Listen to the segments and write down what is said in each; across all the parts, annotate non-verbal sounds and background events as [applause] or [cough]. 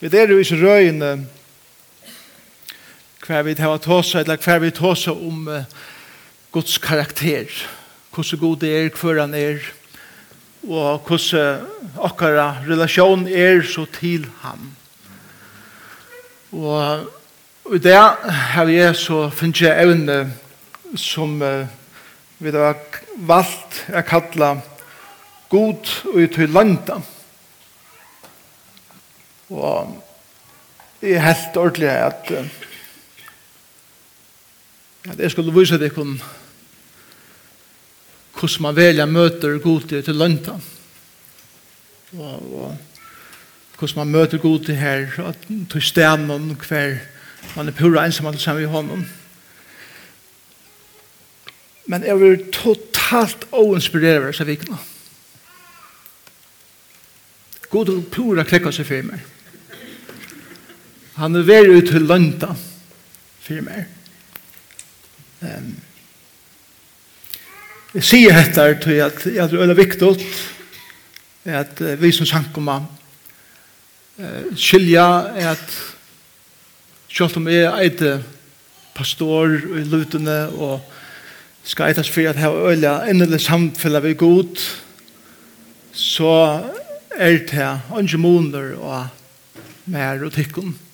Vi er jo ikke røyene hver vi tar tåse, eller hver vi tåse om uh, Guds karakter, hvordan god det er, hver han er, og hvordan akkara relasjon er så til ham. Og i det har jeg så finnes jeg evne som uh, vi har valgt å kalla god og i tøylanda. Og jeg er helt ordentlig at at jeg skulle vise deg om hvordan man velger møter god til til lønta. Og, og hvordan man møter god til her, at til stenen hver man er pura ensam alt sammen i hånden. Men jeg vil totalt oinspireret av vikene. God og pura klekka seg for meg. Han er veri ut til lønta fyrir meg. Um, jeg sier dette til at jeg tror det er viktig at vi som sankoma uh, skilja at selv om jeg er pastor i lutene og skal eitas for at jeg har øyla endelig samfella vi god så er det ikke måneder og mer og tikkene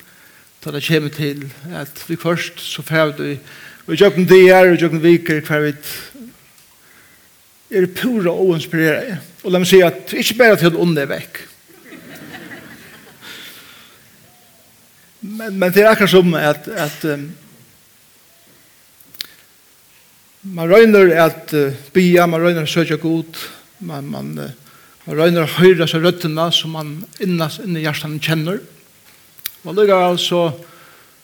da det kommer til at vi først så færd vi og jøkken det er og jøkken viker hver vi er pura og inspirere og la meg si at ikke bare til å ånde vekk. Men, men det er akkurat som at, at um, man røyner at uh, bia, man røyner at søkja god man, man, uh, man røyner at høyre seg røttene som man innast inni hjertan kjenner og Og lykka så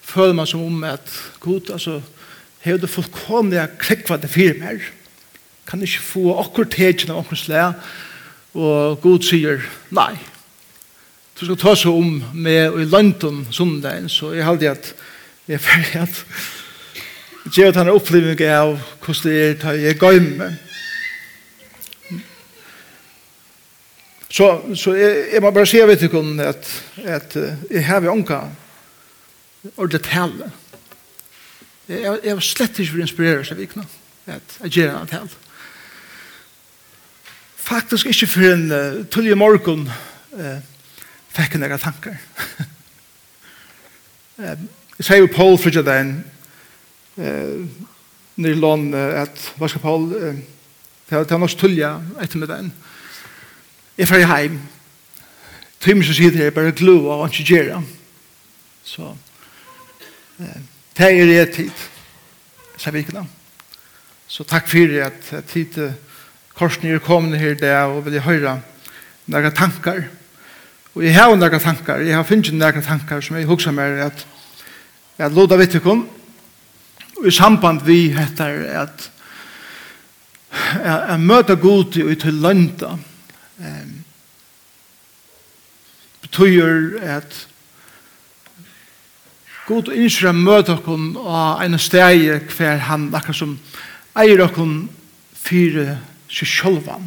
føler man som om at god, altså, hei hevde fullkomlige krekva det fyrir mer. Kan ikke få akkur tegjen av akkur slæ Og god sier nei. Du skal ta seg om med i London sundagen, så jeg halde at jeg er ferdig at jeg gjør at han er opplevning av hvordan det er, jeg gøymer. Så, så jeg, jeg må bare si, jeg vet ikke om at, at jeg har jo anka ordentlig tale. Jeg, jeg var slett ikke for å inspirere seg vikna at jeg gjør en tale. Faktisk ikke for en uh, tullig morgen uh, fikk jeg noen tanker. [laughs] Jeg sier jo Paul fra den uh, nere lån land, at hva skal Paul, uh, å er nok tullig etter med den, uh, Jeg fer heim. Timen som det er bare glu og ikke gjøre. Så det er det tid. Så vi ikke da. Så takk for at tid korsen er kommet her der og vil jeg høre noen tankar. Og jeg har noen tankar. Jeg har finnet noen tankar som jeg husker meg at jeg låta vidt ikke om. Og i samband vi heter at jeg møter god i til lønta. Og um, betyr at God innskjer møte okkon av en steg hver han akkur som eier okkon fire seg sjølvan.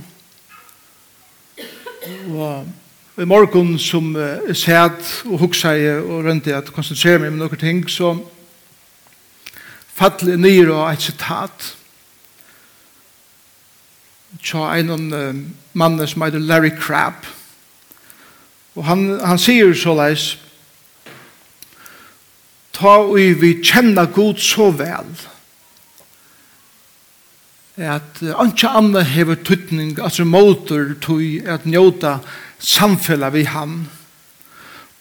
Og i morgen som jeg sæt og huksa jeg og i at konsentrere meg med noen ting, så fattelig nyr og et sitat tja en um, mann som heter Larry Crabb. Og han, han sier så leis, ta og vi kjenner god så vel, at uh, anka anna hever tuttning, altså motor tui at njóta samfella vi han,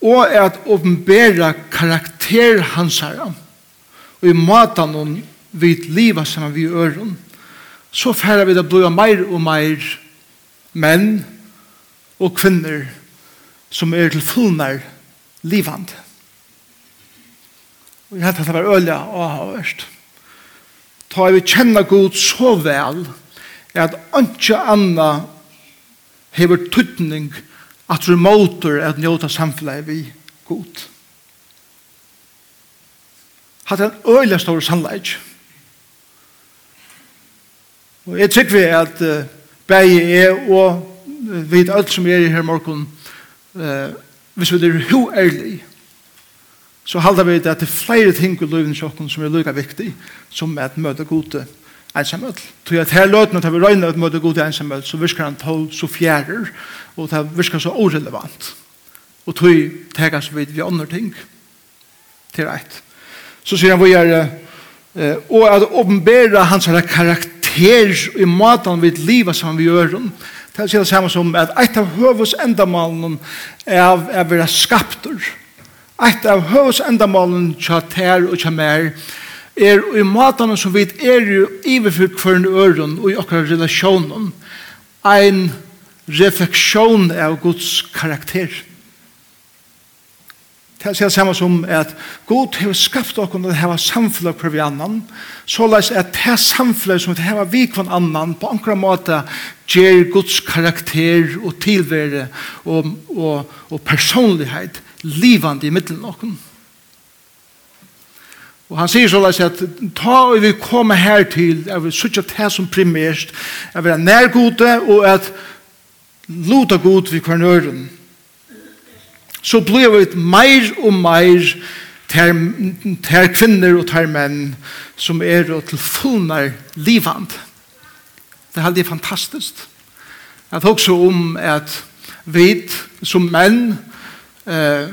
og at åpenbæra karakter hans herra, og i matan hon vid liva saman vi øron, så færre vi det blod meir og meir menn og kvinner som er til fullnær livand. Og jeg hadde det var øyla og avhørst. Ta vi kjenner god så vel at ikke anna hever tuttning at du måter at njøta samfunnet vi god. Hatt en øyla stor sannleik. Og jeg tykker vi at uh, begge er og vi vet alt som er i her morgen uh, hvis vi er ho ærlig så halder vi det at det er flere ting i løyven sjokken som er lykka viktig som er at møte gode ensamhet. Så at her løyven at vi røyner at møte gode ensamhet, så virker han tål så fjærer og det virker så orelevant og tog tegas vi vi andre ting til rett. Så sier han vi er og at åpenbæra hans karakter her i matan vi livet som vi gjør det er det samme som at et av høvus endamalen er av er vera skaptur. Et av høvus endamalen tja ter og tja mer er i matan som vi er jo iverfyrt for en øren og i okkar relasjonen ein refleksjon av Guds karakter. Det er samme som at God har skapt okkur at ha samfunnet hver vi annan, så såleis at det samfunnet som hava vi kvann annan, på ankra måte gjer Guds karakter og tilvære og, og, og personlighet livande i middelen okkur. Og han sier så såleis at ta og vi kommer her til, er vi sutja det som primært, er vi er nærgode og at luta god vi kvarnøren, så blir vi mer og mer ter, ter kvinner og ter menn som er til fullnar livand. Det er helt fantastisk. Jeg tok så om at vi som menn eh,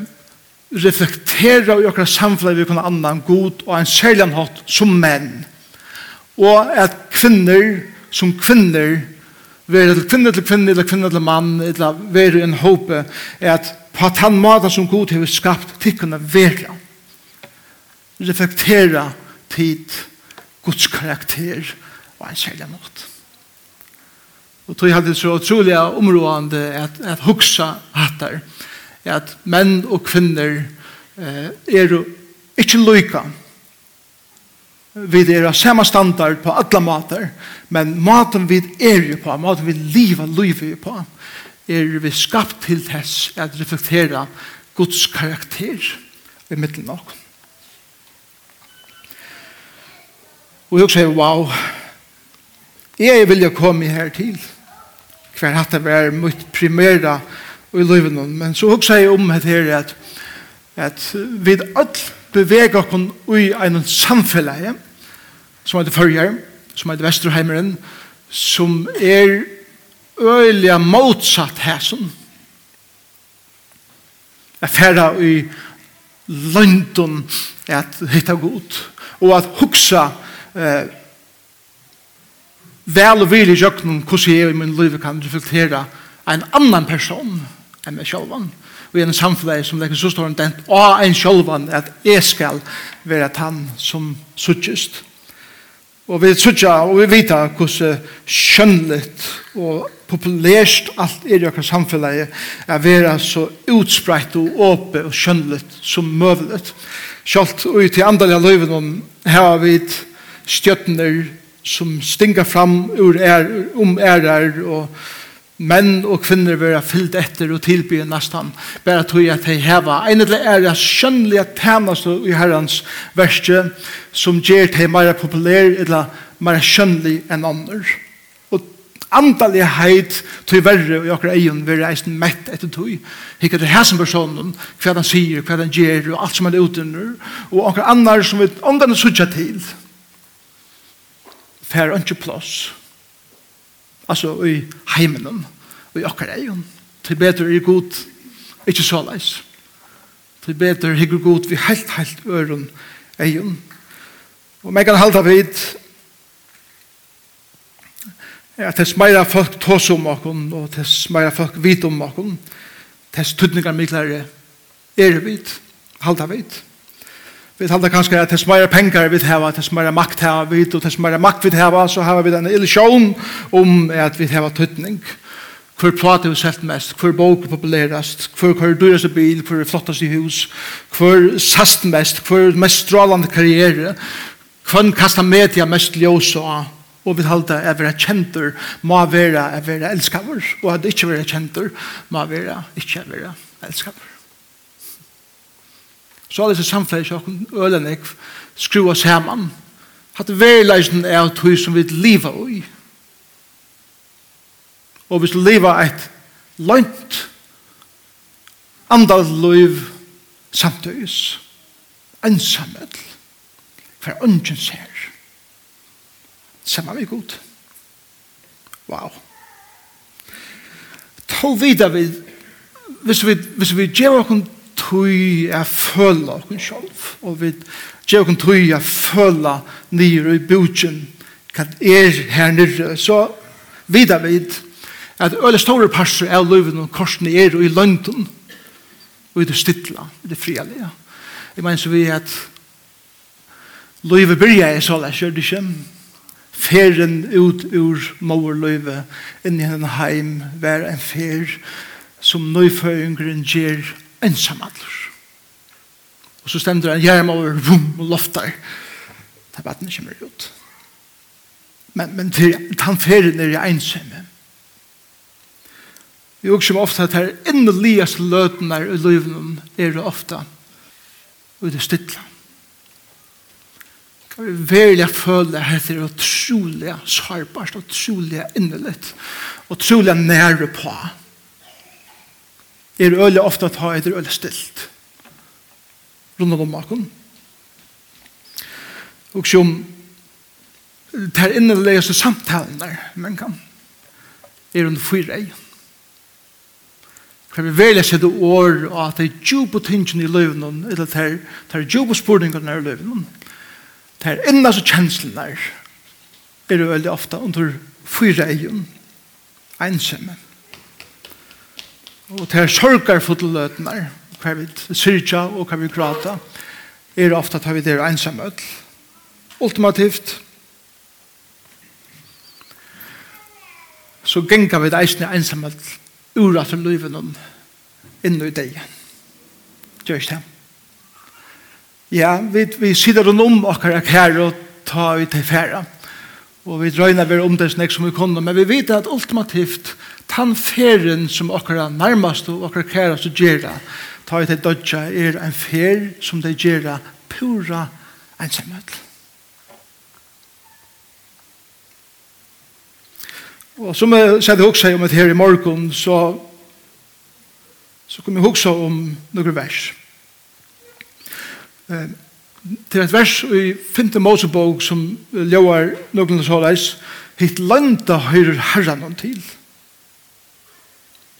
reflekterer i okra samfunnet vi kan annan god og en særlig hatt som menn. Og at kvinner som kvinner være til kvinner til kvinner eller kvinner til mann eller være en håpe er at på at han måte som god har skapt tikkene vera reflektera tid Guds karakter og en særlig måte og tog hadde så utrolig områdende at, at huksa hatter at menn og kvinner eh, er ikke lykka vi er av samme standard på alle måter, men maten vi er jo på maten vi lever livet på er vi skapt til tess at reflektera Guds karakter i middelen av Og jeg sier, wow, jeg vil jo komme her til hver hatt det var mitt primæra i livet nå. Men så også jeg om det her at, at vi alt beveger oss i en samfunn som heter Førjer, som heter Vesterheimeren, som er øyelig motsatt hæsen. Jeg færre i løndun at hitta god og at huksa eh, vel og vil i jøkken hvordan jeg i min liv kan reflektere en annan person enn meg sjálvan og i en samfunn som legger så stor den og en sjálvan at jeg skal være han som suttjest og vi suttja og vi vita hvordan skjønnligt og populært alt er i okkar samfunnet er vera så utspreit og åpe og skjønnelig som møvelig. Sjalt og til av løyven om her vi stjøtner som stinga fram ur er, om ærer og menn og kvinner vera fyllt etter og tilbyr nesten bare tog at de heva en eller er det skjønnelige tænast i herrens verste som gjør de mer populær eller mer skjønnelig enn andre andalighet til verre og akkurat egen vil reisen mett etter tog. Hikker til hæsen personen, hva han sier, hva han gjør og alt som han er utenner og akkurat annar som vi omgående sutja til. Fer ikke plass altså i heimen og i akkurat egen til bedre er god ikke så leis til bedre er god vi helt helt øren egen og meg kan halda vidt at det meira folk tås om okken, og det meira folk vit om okken, det tydningar miklare er vit, halda vit. Vi halda kanskje at det meira pengar vi hava, det meira makt hava vit, og det meira makt vi hava, så hava vi en illusion om at vi hava tydning. Hvor plate vi selt mest, hvor bok er populærast, hvor hvor dyrast i bil, hvor flottast i hus, hvor sast mest, hvor mest strålande karriere, hvor kastar media mest ljós og Og vi halda at vera kjentur må vera at vera elskavur, og at ikkje vera kjentur må vera ikkje vera elskavur. Så alle disse samfunnet som ølenek jeg skrua saman, at verileisen er av tog som vi lever i. Og hvis skal leva et lønt andal liv samtøys, ensamhet, for ungen ser. Samma vi god. Wow. Ta vidare vi, hvis vi, hvis vi gjør okkur tøy a føla okkur selv, og vi gjør okkur tøy a føla nyr i bøtjen, hva er her nere, så vidare vi at øle store parser av løyven og korsen er i løgnen, og i det stilla, i det frialige. Jeg mener så vi at løyve byrja er så lær, kjør det ikke, Feren ut ur morløyve inn i en heim vær en fer som nøyføyngren gjer ensamadler. Og så stemmer han hjerm over vum og loftar. Det er vattnet kommer ut. Men, men til han feren er jeg ensamme. Vi også som ofte at her inneligas løtene i løyven er det ofte og det stille. Kan vi velja føle at her er utrolig sårbart og utrolig innelitt og utrolig nære på. Jeg er øyelig ofte at jeg er øyelig stilt rundt om maken. Og som det her inneligaste samtalen der men kan er under fyra egen Kan vi velja sette år og at det er djubo tingene i løven eller at det er djubo spurningene i løven det er enda så kjenslene der er det veldig ofte under fyra egen, ensamme. Og det er sorgar for til fotløtene, hva vi syrja og hva vi grata, er det ofte at vi er ensamme. Ultimativt, så gengar vi det eisne ensamme ura til livet noen inn i deg. Gjør ikke det? Ja, vi, vi sitter rundt om akkurat her og tar ut til færa. Og vi drøyna vi om det snakk som vi kunne, men vi vet at ultimativt tan feren som okkara nærmast og okkara kærast og gjerra, ta i det dødja, er en fer som det gjerra pura ensamhet. Og som jeg sier det også om et her i morgen, så så kom jeg også om noen vers til et vers i 5. Mosebog som ljøver noen såleis, hitt landa høyrer herran han til.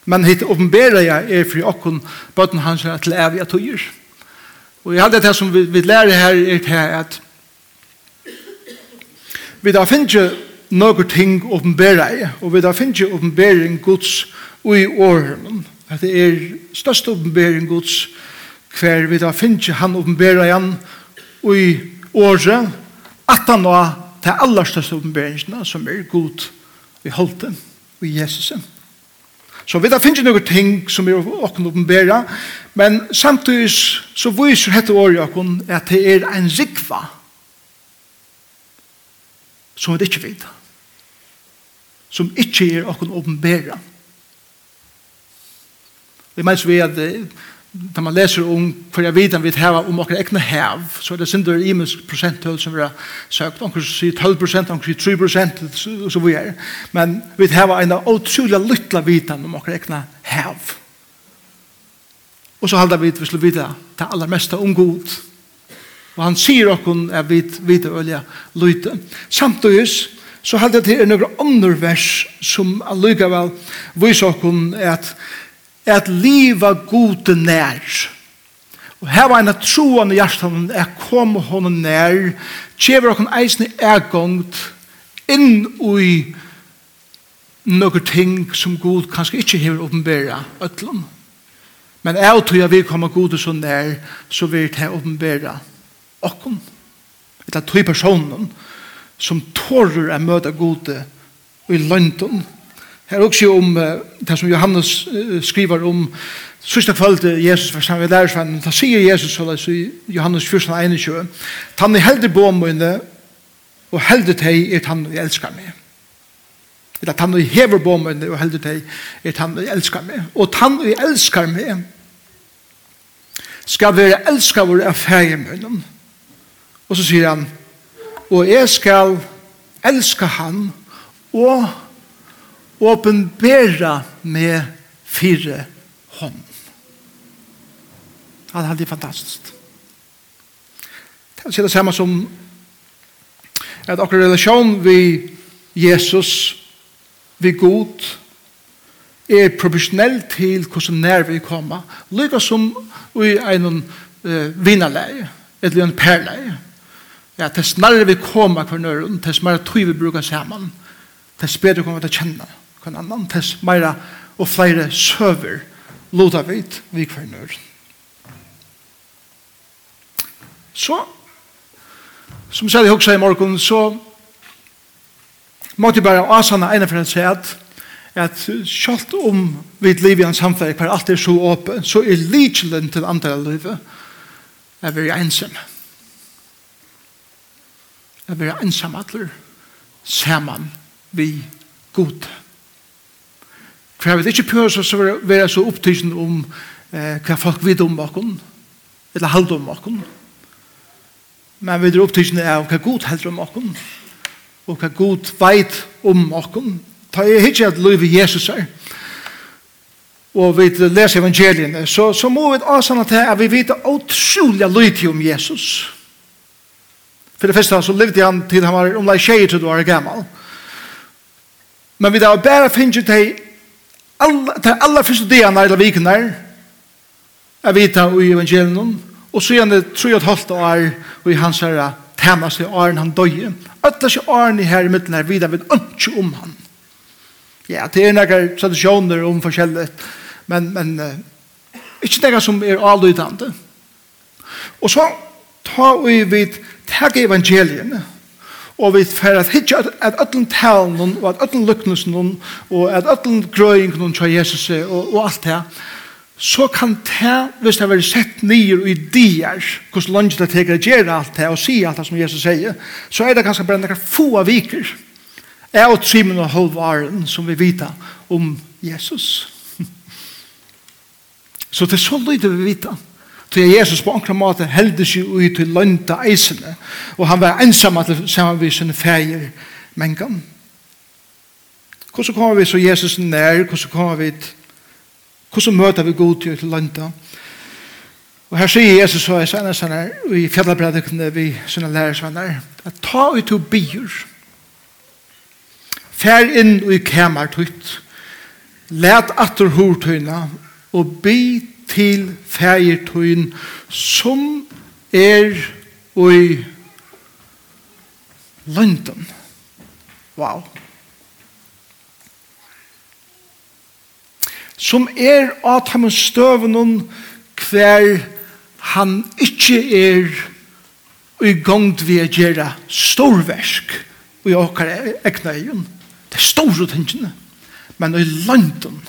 Men hitt åpenbæra jeg er fri okkon bøtten hans er til evig at høyr. Og jeg hadde det som vi, vi lærer her er til at vi da finner noen ting åpenbæra jeg, og vi da finner åpenbæring Guds og i åren. At det er største åpenbæring Guds hver vi da finner han åpenbæra igjen, og i året at han var til aller største oppenberingene som er god i holden og i Jesus. Så vi da finnes noen ting som er åkken oppenbera, men samtidig så viser dette året åkken at det er en rikva som vi ikke vet, som ikke er åkken oppenbera. Vi mener vi at da man leser om hva jeg vet vi har om okra ekne hev, så er det synder i imens prosenttøl som vi har søkt, anker sier 12 prosent, anker sier 3 prosent, og så vi er. Men vi har en utrolig lytla vitan om okra ekne hev. Og så halda vi vi skulle vite det aller meste om god. Og han sier okkon er vi vite ølja lyte. Samtidig så halda det er noen andre vers som allikevel viser okkon at at liva gode nær. Og her var en av troende hjertan at kom honom nær, kjever okon eisne ergångt inn ui noen ting som god kanskje ikke hever åpenbæra øtlom. Men jeg tror jeg vil komme god så nær, så vil jeg åpenbæra okon. Etter tog personen som tårer å møte gode i lønden. Her også om uh, det som Johannes uh, skriver om sista kvöld Jesus var sammen med lærersvennen. Da sier Jesus så løs i Johannes 14, 21. Tann er heldig på mine og heldig teg er tann jeg elskar meg. Eller tann er hever på mine og heldig teg er tann jeg elskar meg. Og tann jeg elskar meg skal være elskar vår affære med henne. Og så sier han og jeg skal elska han og åpenbæra med fire hånd. Han hadde det fantastisk. Det er det samme som at akkurat relasjon vi Jesus, vi god, er proportionell til hvordan nær vi kommer, lykka som vi er en uh, vinnerleie, eller en perleie. Ja, tess snarere vi kommer hver nøren, tess snarere tog vi bruker sammen, tess bedre kommer vi til å kjenne det kvann annan tess meira og flere søver loda vit vi kvarnør. Så, som særlig hoksa i morgen, så måtte jeg bare asana ene for å si at at kjalt om vi liv i en samfunn hver alt er så åpen, så er lidkjelen til andre livet er vi ensam. Er vi ensam atler, saman vi god. For jeg vil ikke prøve oss å være så opptidsen om eh, hva folk vet om okken, eller halde om okken. Men vi er opptidsen av hva god helder om okken, og hva god veit om okken. Ta jeg ikke at livet Jesus er, og vi leser evangeliene, så, så må vi avsanne til at vi vet utrolig lyd om Jesus. For det første så levde han til han var omlai tjejer til du var gammal. Men vi da bare finner til alla, de aller første dagene eller vikene er vita i evangelion og så gjerne tror jeg att halvt år i hans herre tænast i åren han døye. Øtla sig åren i her i midten her videre vet ikke om han. Ja, det er noen tradisjoner om forskjellig, men, men uh, ikke noen som er avlydende. Og så tar vi vidt tag evangelien, Og vi får at hitje at öllum talen og at öllum lyknesen og at öllum grøyingen tja Jesus og, og alt det så kan det, hvis det har vært sett nyer i dier, hvordan langt det teker å gjøre alt det og si alt det som Jesus sier, så er det ganske bare noen få av viker. Jeg og Trimen og Holvaren som vi vita om Jesus. [laughs] Så det er så lite vi vita. om Så Jesus på enkla måte helde seg ut til lønta eisene, og han var ensam at sammen med sine feir mengan. Hvordan kommer vi så Jesus nær? Hvordan kommer vi Hvordan møter vi god til til lønta? Og her sier Jesus så i senere her i fjallabredikene vi sine lærersvenner, at ta ut to byr. Fær inn i kæmar tutt. Læt atter hortøyna og byt til fægertøyen som er i London. Wow. Som er at han støvnen hver han ikke er i gang vi å gjøre storversk i åkere åker egna. Det er store tingene. Men i London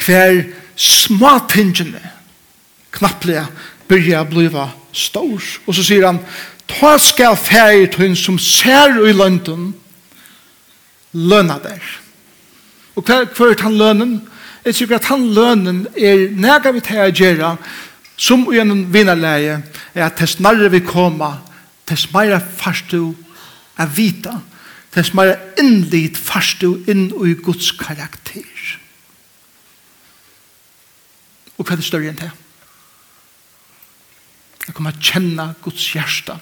hver småtingene knapplega byrja å bliva stor. Og så sier han, ta skal fære til som ser i lønden, løna der. Og hva er han lønnen? Jeg sier at han lønnen er nega vi til å gjøre, som i en vinnerleie, er at tess nærre vi koma, tess meira du er vita, tess innlitt innlit farstu inn i Guds karakter. Og hva er det større enn det? Jeg kommer til å kjenne Guds hjerte.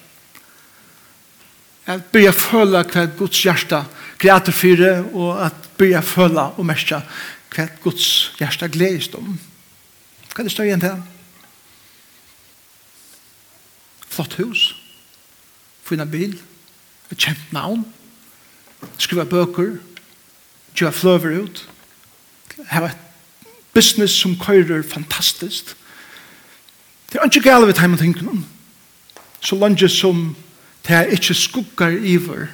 Jeg begynner å føle hva Guds hjerte gleder for det, og at begynner å føle og merke hva Guds hjerte gledes om. Hva er det større enn det? Flott hus. Fyna bil. Et kjent navn. Skriva bøker. Gjøre fløver ut. Her et business som køyrer fantastisk. Det er ikke gale ved heimen tingene. Så langt som det er ikke skuggar iver,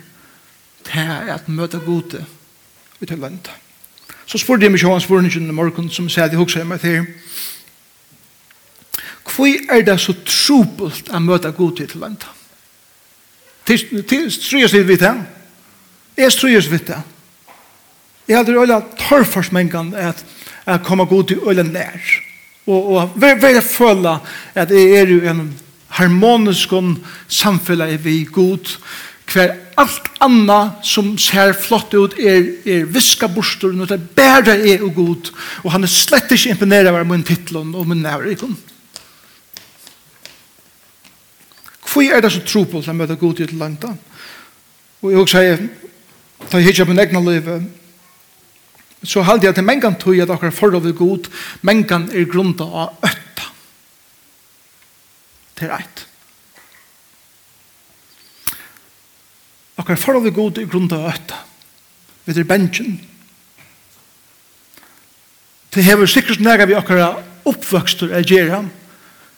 det er at møte gode ut av landet. Så spurte jeg meg Johan Spurningen i morgen som sier at jeg husker meg til Hvor er det så trobult å møte gode ut av landet? Tror jeg sier vi det? Jeg tror jeg sier det. Jeg hadde røyla torfarsmengan at at komme god til øyne nær. Og, og vær, vær føle at jeg er jo en harmonisk samfunn vi god, hver alt anna som ser flott ut er, er viska bostor og det bærer er og god, og han er slett ikke imponeret av min titlen og min nærikon. Hvor er det så tro på at møte god i et langt da? Og jeg også sier, ta hitja på min egna livet, så halde jeg til mengan tog at akkurat forhold er god, mengan er grunda av øtta. Det er eit. Akkurat forhold er god er grunda av øtta. Vi er bensjen. Det hever sikkert nega vi akkurat oppvøkster er gjerra.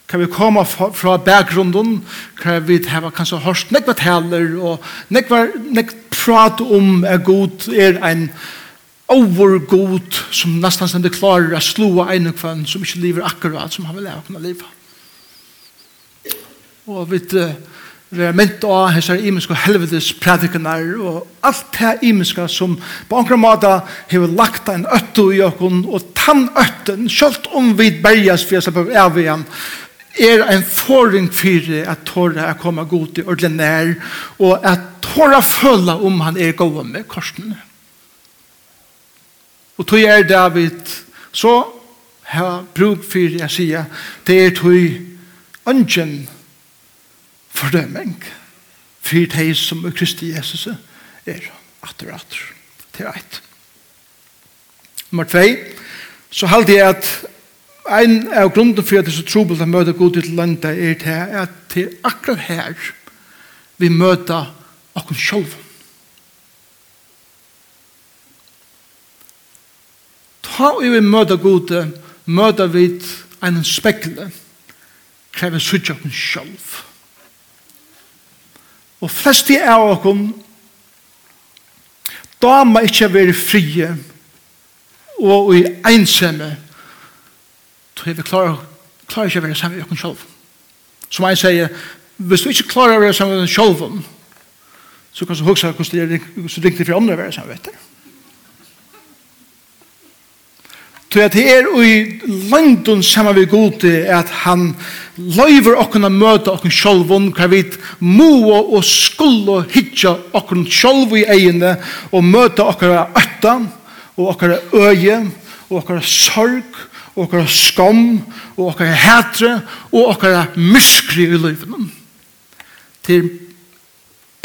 Kan vi komme fra bakgrunden, kan vi ha kanskje hørst nekva taler og nekva, nekva prat om er god er en over god som nästan stämde klarar att slå en och kvann som ikke lever akkurat som han vil leve kunne leva. Og vi er mynt av hans er imenske helvedes predikanar og alt det imenske som på ankra måte har lagt en øtto i okken og tann øtten, selv om vi berges for jeg slipper av er en forring for at tåra er kommet god i ordinær og at tåra føla om han er god med korsene. Og tog er David, så har brug for jeg sier, det er tog ønsken fordømming for de som er Kristi Jesus er atter atter til eit. Nummer 2, så halte jeg at en av grunden for at det er så trobelt å møte god til landet er til at til akkurat her vi møter oss selv. ta og vi møte gode, møte vi en spekle, krever sutja oss selv. Og flest av oss, da må ikke være frie, og i einsemme, tog vi klarer, klarer ikke å være sammen med oss selv. Som jeg sier, hvis du ikke klarer å være sammen med oss selv, så kan du huske hvordan det er, så ringte for andre å være samme vettere. Så at det er i langdun saman vi gode at han løyver okken å møte okken sjolvun hva vi moa og skulle hitja okkun sjolv i egene og møta okkara øtta og okkara øye og okkara sorg og okkara skam og okkara hætre og okkara myskri i løyvene til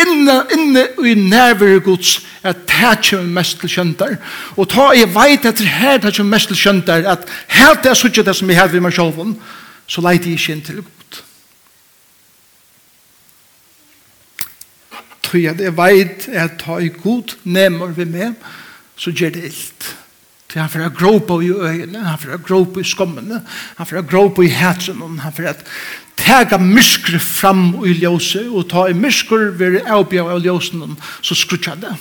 inne, inne i nærvere gods at det kommer mest til kjøntar og ta jeg veit etter her det kommer mest til kjøntar at her det er sånn det som vi har ved meg selv så leit jeg ikke inn til god tror jeg at jeg veit at ta i god nemmer ved meg så gjør det illt For han får gråpa i øynene, han får gråpa i skommene, han får gråpa i hætsen, han får tega myskre fram i ljøse, og ta i myskre ved avbjøy av ljøsen, så skrutja det.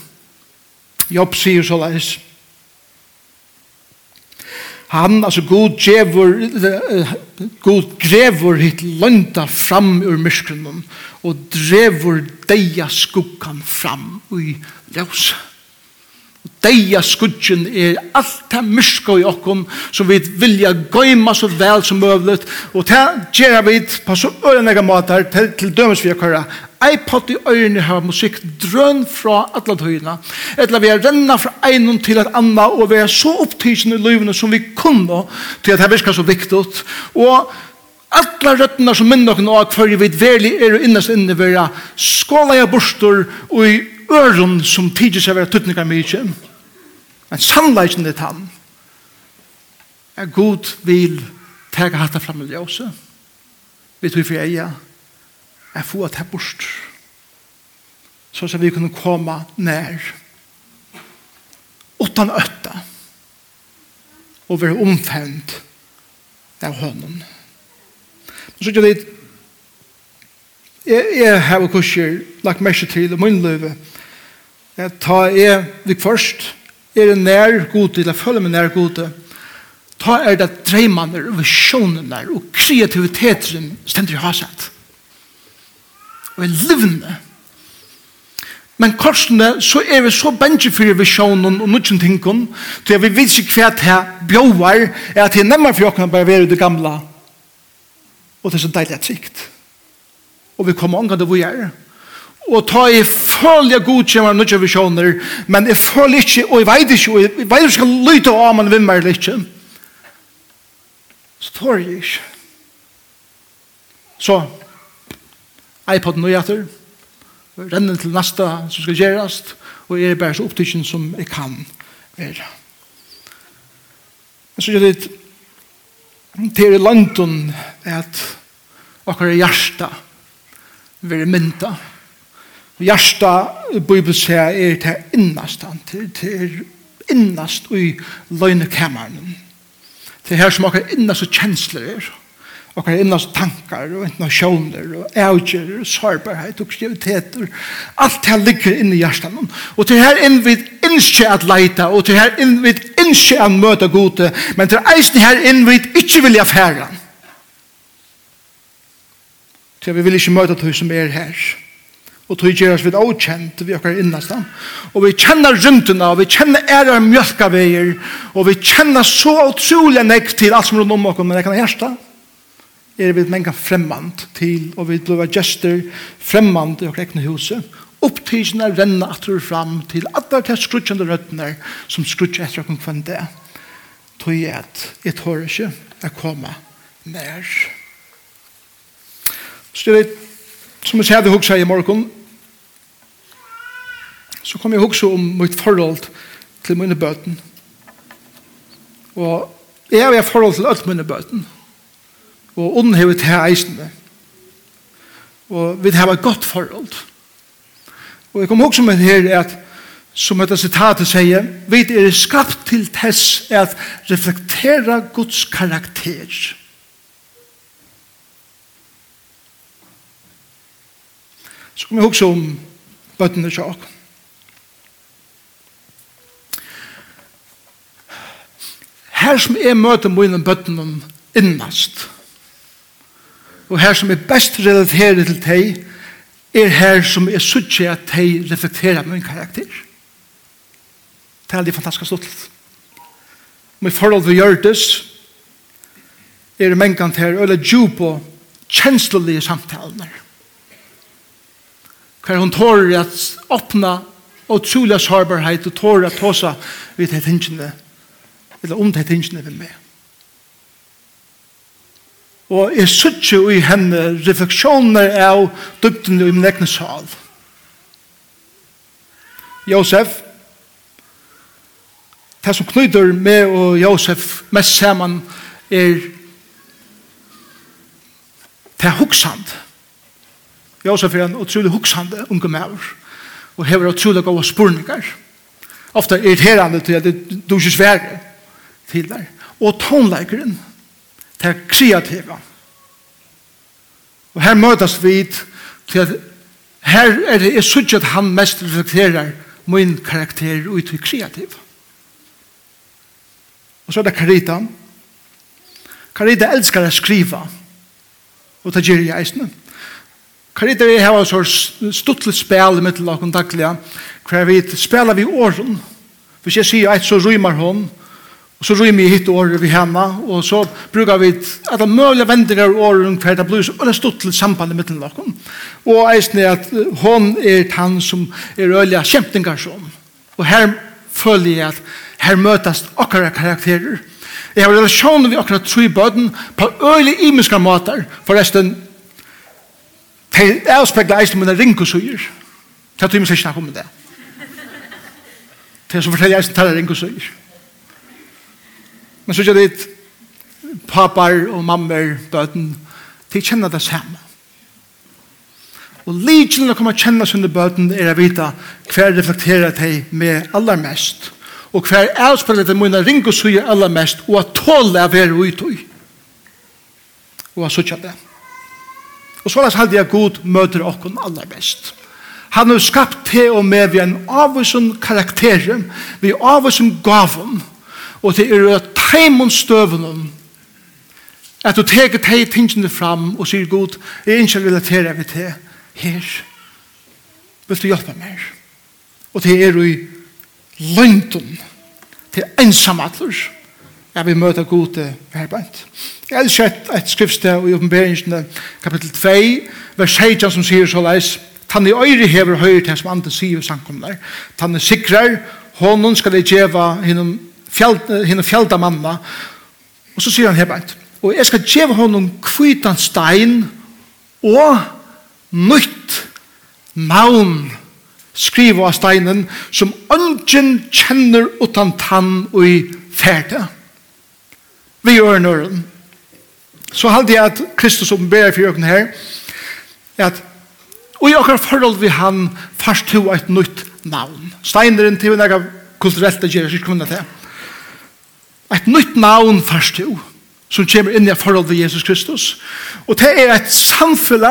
Jobb sier så leis. Han, altså god djevor, god grevor hit lønda fram ur myskrennen, og drevor deia skukkan fram i ljøse. Deia skudgen er alt det myrska i okkom som vi vilja gøyma så vel som møvlet og det gjer vi på så ørenega måter til, til dømes vi har iPod i øyrene har musikk drøn fra alle tøyene eller vi har renna fra einon til et anna og vi er så opptidsen i løyvene som vi kunne til at det virker så viktig og Alla rötterna som minner noen av hver vi vet verlig er og inne innevera skåla jeg bostor og i øren som tidlig seg være tøtninger mye, men sannleggen er han, er god vil tega hatt av flamme ljøse, vi tog for eia, er få at her bort, så skal vi kunne komme nær, åttan øtta, og være omfevnt av hønnen. Så sier det, jeg, jeg har kurser lagt merke til og min løve, Jeg tar jeg vi først, er det nær god til, jeg føler meg nær god til, ta er det dreimene, og visjonene og kreativiteten stender i hasett. Og er livende. Men korsene, så er vi så bensje for visjonen og noen ting, til vi vet ikke hva det er bjøver, er at det er nemmere for åkene bare være det gamle. Og det er så deilig at sikt. Og vi kommer omgang til hvor jeg er og ta i følge godkjemmer nødja visjoner, men jeg føler ikke, og jeg vet ikke, og jeg vet ikke skal lytte av man vimmer eller ikke. Så tar jeg ikke. Så, iPod nå etter, renner til neste som skal gjøres, og jeg er bare så opptidsen som jeg kan være. Men så gjør det til i London at akkurat hjertet vil mynda. Gjersta Bibel sier er til innast han, til innast i løgnekammeren. Til her som okkar innast og kjensler er, okkar innast tankar og internasjoner og avgjør og sårbarhet og kreativiteter. Alt det ligger inne i hjertan. Og til her inn vi innskje at leita, og til her inn vi innskje at møta gode, men til eisen her inn vi ikke vilja færa. Til vi vil ikke møta til som er her. Og tog gjør oss vi avkjent vi okkar innastan. Og vi kjenner rymtuna, og vi kjenner ære mjölkaveier, og vi kjenner så utrolig nekk til alt som rundt om okkar, men det kan hjersta. Er vi menga fremmand til, og vi blir gester fremmand i okkar ekne huset. Opptidsene renner atur fram til alle de skrutjende røttene som skrutjer etter okkar kvann det. Tog jeg at jeg tør ikke å komme nær. Så det er som jeg sier det hukse i morgen, så kom jeg også om mitt forhold til mine bøten. Og jeg har forhold til alt mine bøten. Og ånden har vi til eisene. Og vi har et godt forhold. Og jeg kom også med her at som dette sitatet sier, vi er skapt til tess at reflektera Guds karakter. Så kom jeg også om bøttene til åkken. her som jeg møter mine bøttene innast, og her som er best relateret til deg, er her som er suttje at deg reflekterer min karakter. Det er litt fantastisk stått. Med forhold til Gjørtes, er mengan til øyla djup og kjenslelige samtalene. Hver hun tårer at åpna og trolig sårbarhet og tårer at tåsa vidt et hengene eller om det tingene vi med. Og jeg sitter jo i henne refleksjoner av dybden i min egen sal. Josef, det som knyter meg og Josef mest sammen er det er hoksand. Josef er en utrolig hoksande unge maver og hever utrolig gode spurningar. Ofte irriterende til at du ikke sverger til der. Og tonleikeren, det er kreativa. Og her møtes vi til at her er det jeg synes at han mest reflekterer min karakter ut til kreativ. Og så er det Karita. Karita elskar å skriva. Og det gjør jeg eisene. Karita vi har så stuttelig spel i mitt lakken daglig. hver vi spiller vi åren. Hvis jeg sier et så rymer hun, Og så rymer vi hit året vi henne, og så brukar vi alle mulige vendinger og året hver det blir, og det stod til sambandet mitt til dere. Og eisen er at hon er han som er ølige som. Og her føler jeg at her møtes akkurat karakterer. Jeg har relasjoner vi akkurat tro i bøden på ølige imenske måter, forresten til jeg spekler eisen mine ringkosuger. Det er at du ikke snakker om det. Det er som forteller eisen til jeg ringkosuger. Men så er det papar og mammer, bøten, de kjenner det samme. Og lidgjelen å komme å kjenne sine bøten er å vite hver reflekterer de med allermest, og hver avspiller de mine ring og ringosøyer allermest, og at tåle av er utøy. Og at sutja det. Og så er det jeg god møter okken allermest. Han har skapt til og med vi en avvisen karakter, vi avvisen gaven, Og det er at teimon støvnen at du teker teg tingene fram og sier god, jeg er ikke relaterer vi til her. Vil du hjelpe meg? Og det er i løgntum til ensamatler at vi møter god her bænt. Jeg har sett et skriftsted i oppenberingsene kapittel 2, vers 16 som sier så leis, Tann i øyre hever høyre til som andre sier samkomne. Tann i sikrer, hånden skal jeg djeva hinnom fjald, henne fjalda mamma, og så sier han hebeit, og jeg skal djeva honom kvitan stein og nytt navn skriva av steinen som ungen kjenner utan tann og i ferde. Vi gjør nøren. Så halte jeg at Kristus oppenberer for jøkken her, at og i akkurat forhold vi han fast to et nytt navn. Steineren til en kulturelt det gjør ikke kunne til. Et nytt navn først til, som kommer inn i forhold til Jesus Kristus. Og det er et samfunn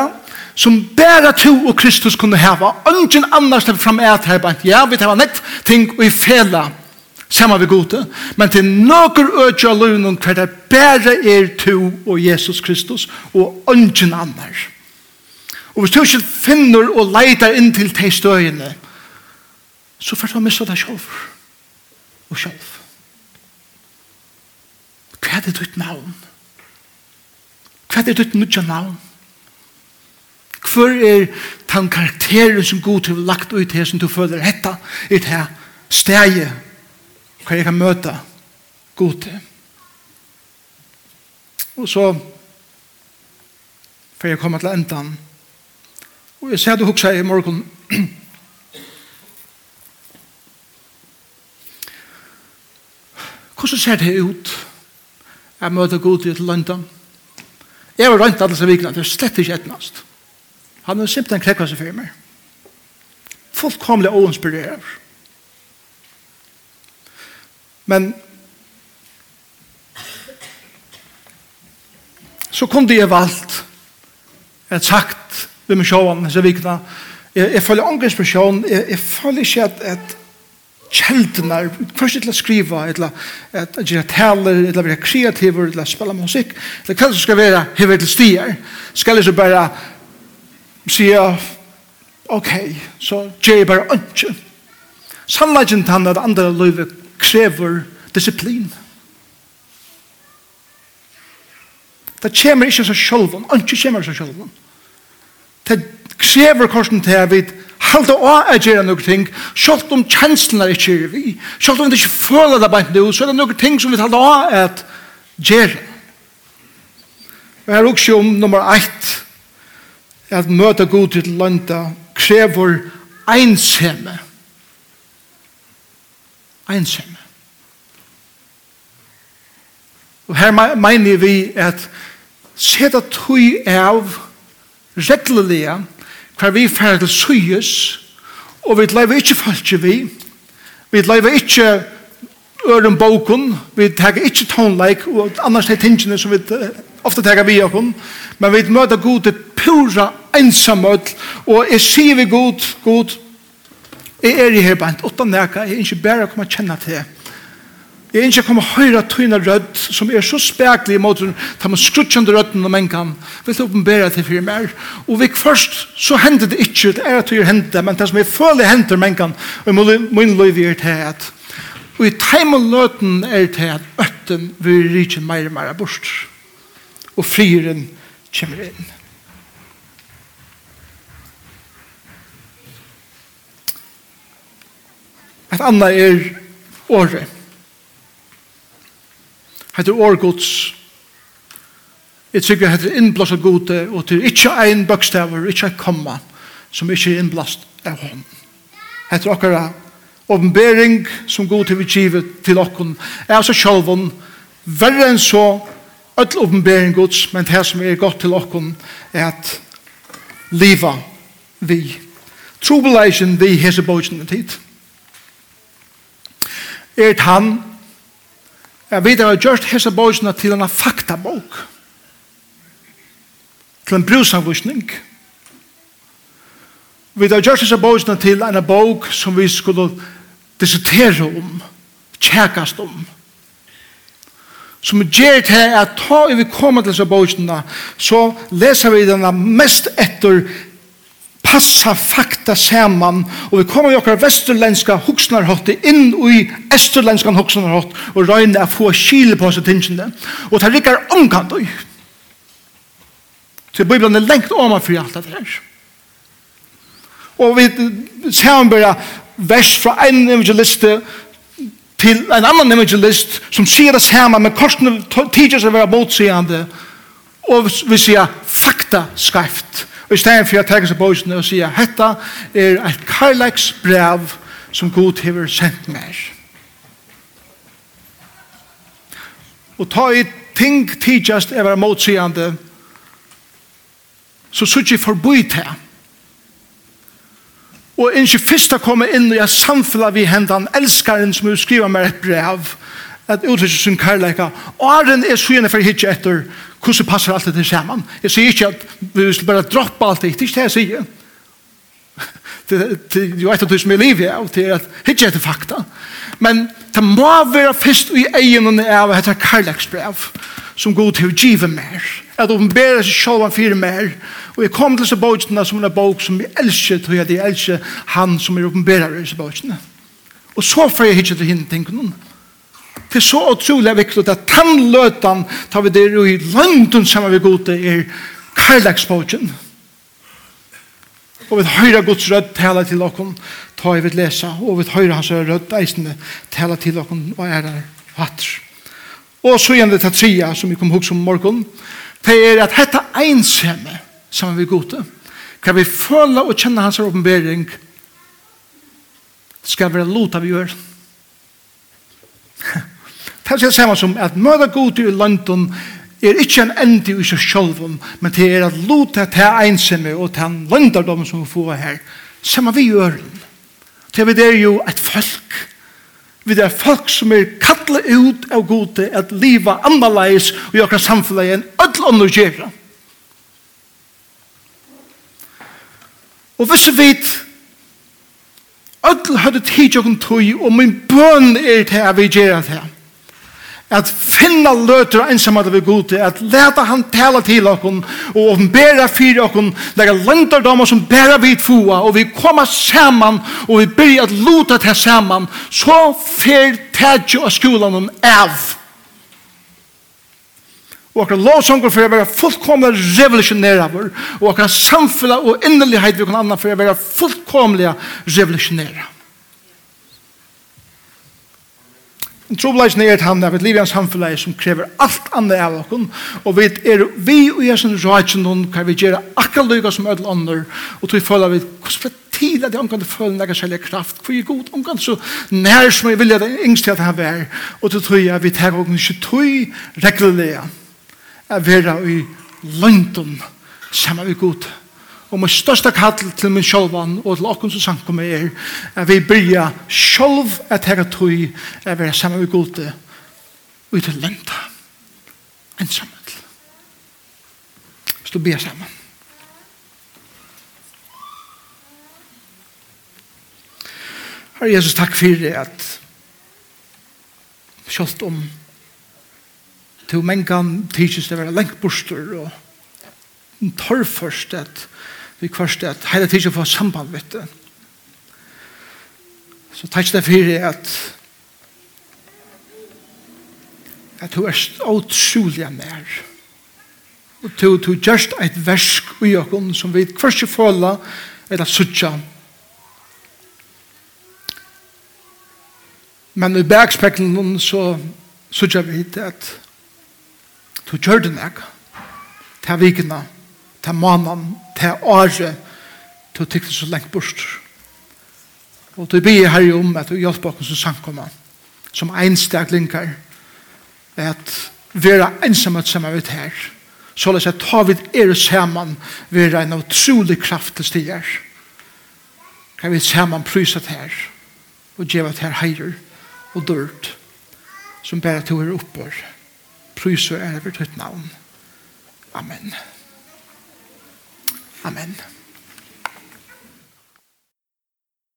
som bare to og Kristus kunne heva. Ingen annars slipper fram et her, bare ja, vi tar nett ting og i fela sammen vi gode. Men til noen øde av lønnen hver det bare er to og Jesus Kristus og ingen annars. Og hvis du ikke finner og leiter inn til de støyene, så får du miste deg selv. Og selv hva er ditt navn? Hva er ditt nødja navn? Hva er den karakteren som god til lagt ut her som du føler hetta i det her steget hva jeg kan møte god til? Og så får jeg komme til endan og jeg [clears throat] ser du hukse i morgen hvordan ser det ut? Jeg møter god til London. Jeg var rønt alle seg vikene, det er slett ikke etnast. Han er simpelthen krekket seg for meg. Fullkomlig oinspirerer. Men så kunne jeg valgt et sagt ved meg sjåan, så vikna. jeg, jeg følger ångre inspirasjon, jeg, jeg følger ikke at, at kjeldene, først til å skrive, til å gjøre taler, til å være kreativ, til å spille musikk, til hva som skal være hever til stier, skal jeg så bare si, ok, så gjør jeg bare ikke. Sannleggen til han at andre løyve krever disiplin. Det kommer ikke så sjølven, ikke kommer så sjølven det krever korsen til at vi halda å at gjøre noen ting, selv om kjenslene er ikke vi, selv om vi ikke føler det bare nå, så er det noen ting som vi halda å at gjøre. Og her også om nummer 1, at møte god til landa krever einsemme. Einsemme. Og her mener vi at seta tøy av reglelige hver vi færre til syes, og vi lever ikke falske vi, vi lever ikke øren boken, vi tar ikke tonleik, og annars de tingene som vi ofte teker vi okon, men vi møter god til pura ensamhet, og jeg sier vi god, god, jeg er i her bant, åttan neka, jeg er ikke bare å komme kjenne til. Jeg ikke kommer høyre tøyne rødt, som er så spekelig mot den, ta med skrutsjende rødden og mennkene, vil du åpenbære til fire mer. Og vi først, så hender det ikke, det er at det hender, men det som er føler hender mennkene, og min løyv er til at, og i teim og løten er til at øtten vil rike mer og mer bort, og frieren kommer inn. Et annet er året Hette årgods. Jeg tykker hette innblåst gode, og til ikke en bøkstaver, ikke en komma, som ikke er innblåst av hånd. Hette okkara åpenbering som god til vi givet til okkon, er altså sjálfon, verre enn så, öll åpenbering gods, men det som er godt til okkon, er at liva vi. Trobeleisen vi hese bøkene tid. Er han Jeg vet at jeg har gjort hese bøysene til en faktabok. Til en brusangvisning. Vi har gjort hese bøysene til en bok som vi skulle dissertere om, tjekast om. Som gjør til at ta vi kommer til hese bøysene, så leser vi den mest etter passa fakta saman. Og vi kommer i okkar vesturlenska hoksnarhotti inn i esterlenska hoksnarhott og røyne a få kile på seg tingene og det rikkar omkant oi til Bibelen er lengt om fri alt det her. Og vi samanbøyra vers fra en evangeliste til en annan evangelist som sier det samme men korsene tidsjer seg være motsigande og vi sier fakta skreft Og i stedet for jeg tenker seg bøysene og sier, hetta er et karlæks brev som Gud hever sendt meg. Og ta i ting tidsast er være motsigende, så sier jeg forbi til. Og ikke først å komme inn og jeg samfunnet vi hendan elskaren som skriver meg et brev, at uttrykker sin karlæka, og er den er syne for hitje etter, hvordan passer alt dette sammen? Jeg sier ikke at vi skal bare droppe alt det, det er ikke det jeg sier. Det er jo et av det som er livet, og det er at ikke etter fakta. Men det må være først i egen av etter karlagsbrev, som god til å give mer, at åpenbære seg selv om fire mer, og jeg kom til disse bøkene som er en bok som jeg elsker, tror jeg at jeg elsker han som er åpenbærer disse bøkene. Og så får jeg ikke til henne tingene. Det er så utrolig viktig at tannløten tar vi der i London sammen med til er karlagsbogen. Og vi høyre Guds rødt tale til dere, ta i vi lese, og vi høyre hans rødt eisende tale til dere, og er der vatter. Og så igjen det til tria som vi kom hos om morgen, det er at hetta einsemme sammen med til, kan vi føle og kjenne hans åpenbering, skal være lot av vi gjør. [laughs] Det er samme som at møte god i London er ikke en endi i seg selv, men det er at lute til ensomme og til løndardom som vi får her. Samme vi gjør det. Det er jo et folk. Vi er folk som er kattlet ut av gode at livet annerledes og gjør samfunnet enn alle andre gjør. Og hvis vi vet Öll hadde tid og tøy, og min bøn er til at vi gjør det her at finna løter og ensamhet ved gode, at leta han tala til okkon, og bæra fyrir okkon, lega er landardommer som bæra vid fua, og vi koma saman, og vi byrja at luta til saman, så fer tætje av skolan av. Og akkur lovsonger fyrir å være fullkomlig revolusjonære og akkur samfunnet og innelighet vi kan anna fyrir å være fullkomlig revolusjonære. Trobladsen er et han er et liv i en samfunn som krever alt annet av oss, og vi er vi og jeg som røyken noen, kan vi gjøre akkurat lykke som ødel ånder, og tog føler vi hvordan for tid at jeg omkant føler nægge særlig kraft, for jeg er god omkant så nær som jeg vilja det yngste at han var, og tog tog jeg vi tar og ikke tog reglelig at være i lønten sammen med god. Og min største kall til min sjølvan og til okken som sankum er at vi byrja sjølv at herra tøy at vi er sammen med gode og til lenta ensamhet sammenl. Så du ber sammen. Herre Jesus, takk for at sjolvt om til mengan tidsist det var lengt borster og tar først at vi kvarst at hele tiden får samband med det. Så takk det for at at du er utrolig mer. Og du, du gjørst et versk i okken som vi kvarste føler eller suttja. Men i bergspeklen så suttja vi hit at du gjør det nek. Ta vikene, ta mannen, til året til å tykke så lengt bort. Og du å her herre om at du hjelper oss som samkommer, som ensteg linker, at vi er ensamme sammen vidt her, så la seg ta vid er sammen vi er en utrolig kraft til stiger. Kan vi sammen prysa til her, og gjøre til her heier og dørt, som bare to er oppår. Prysa er over ditt navn. Amen. Amen.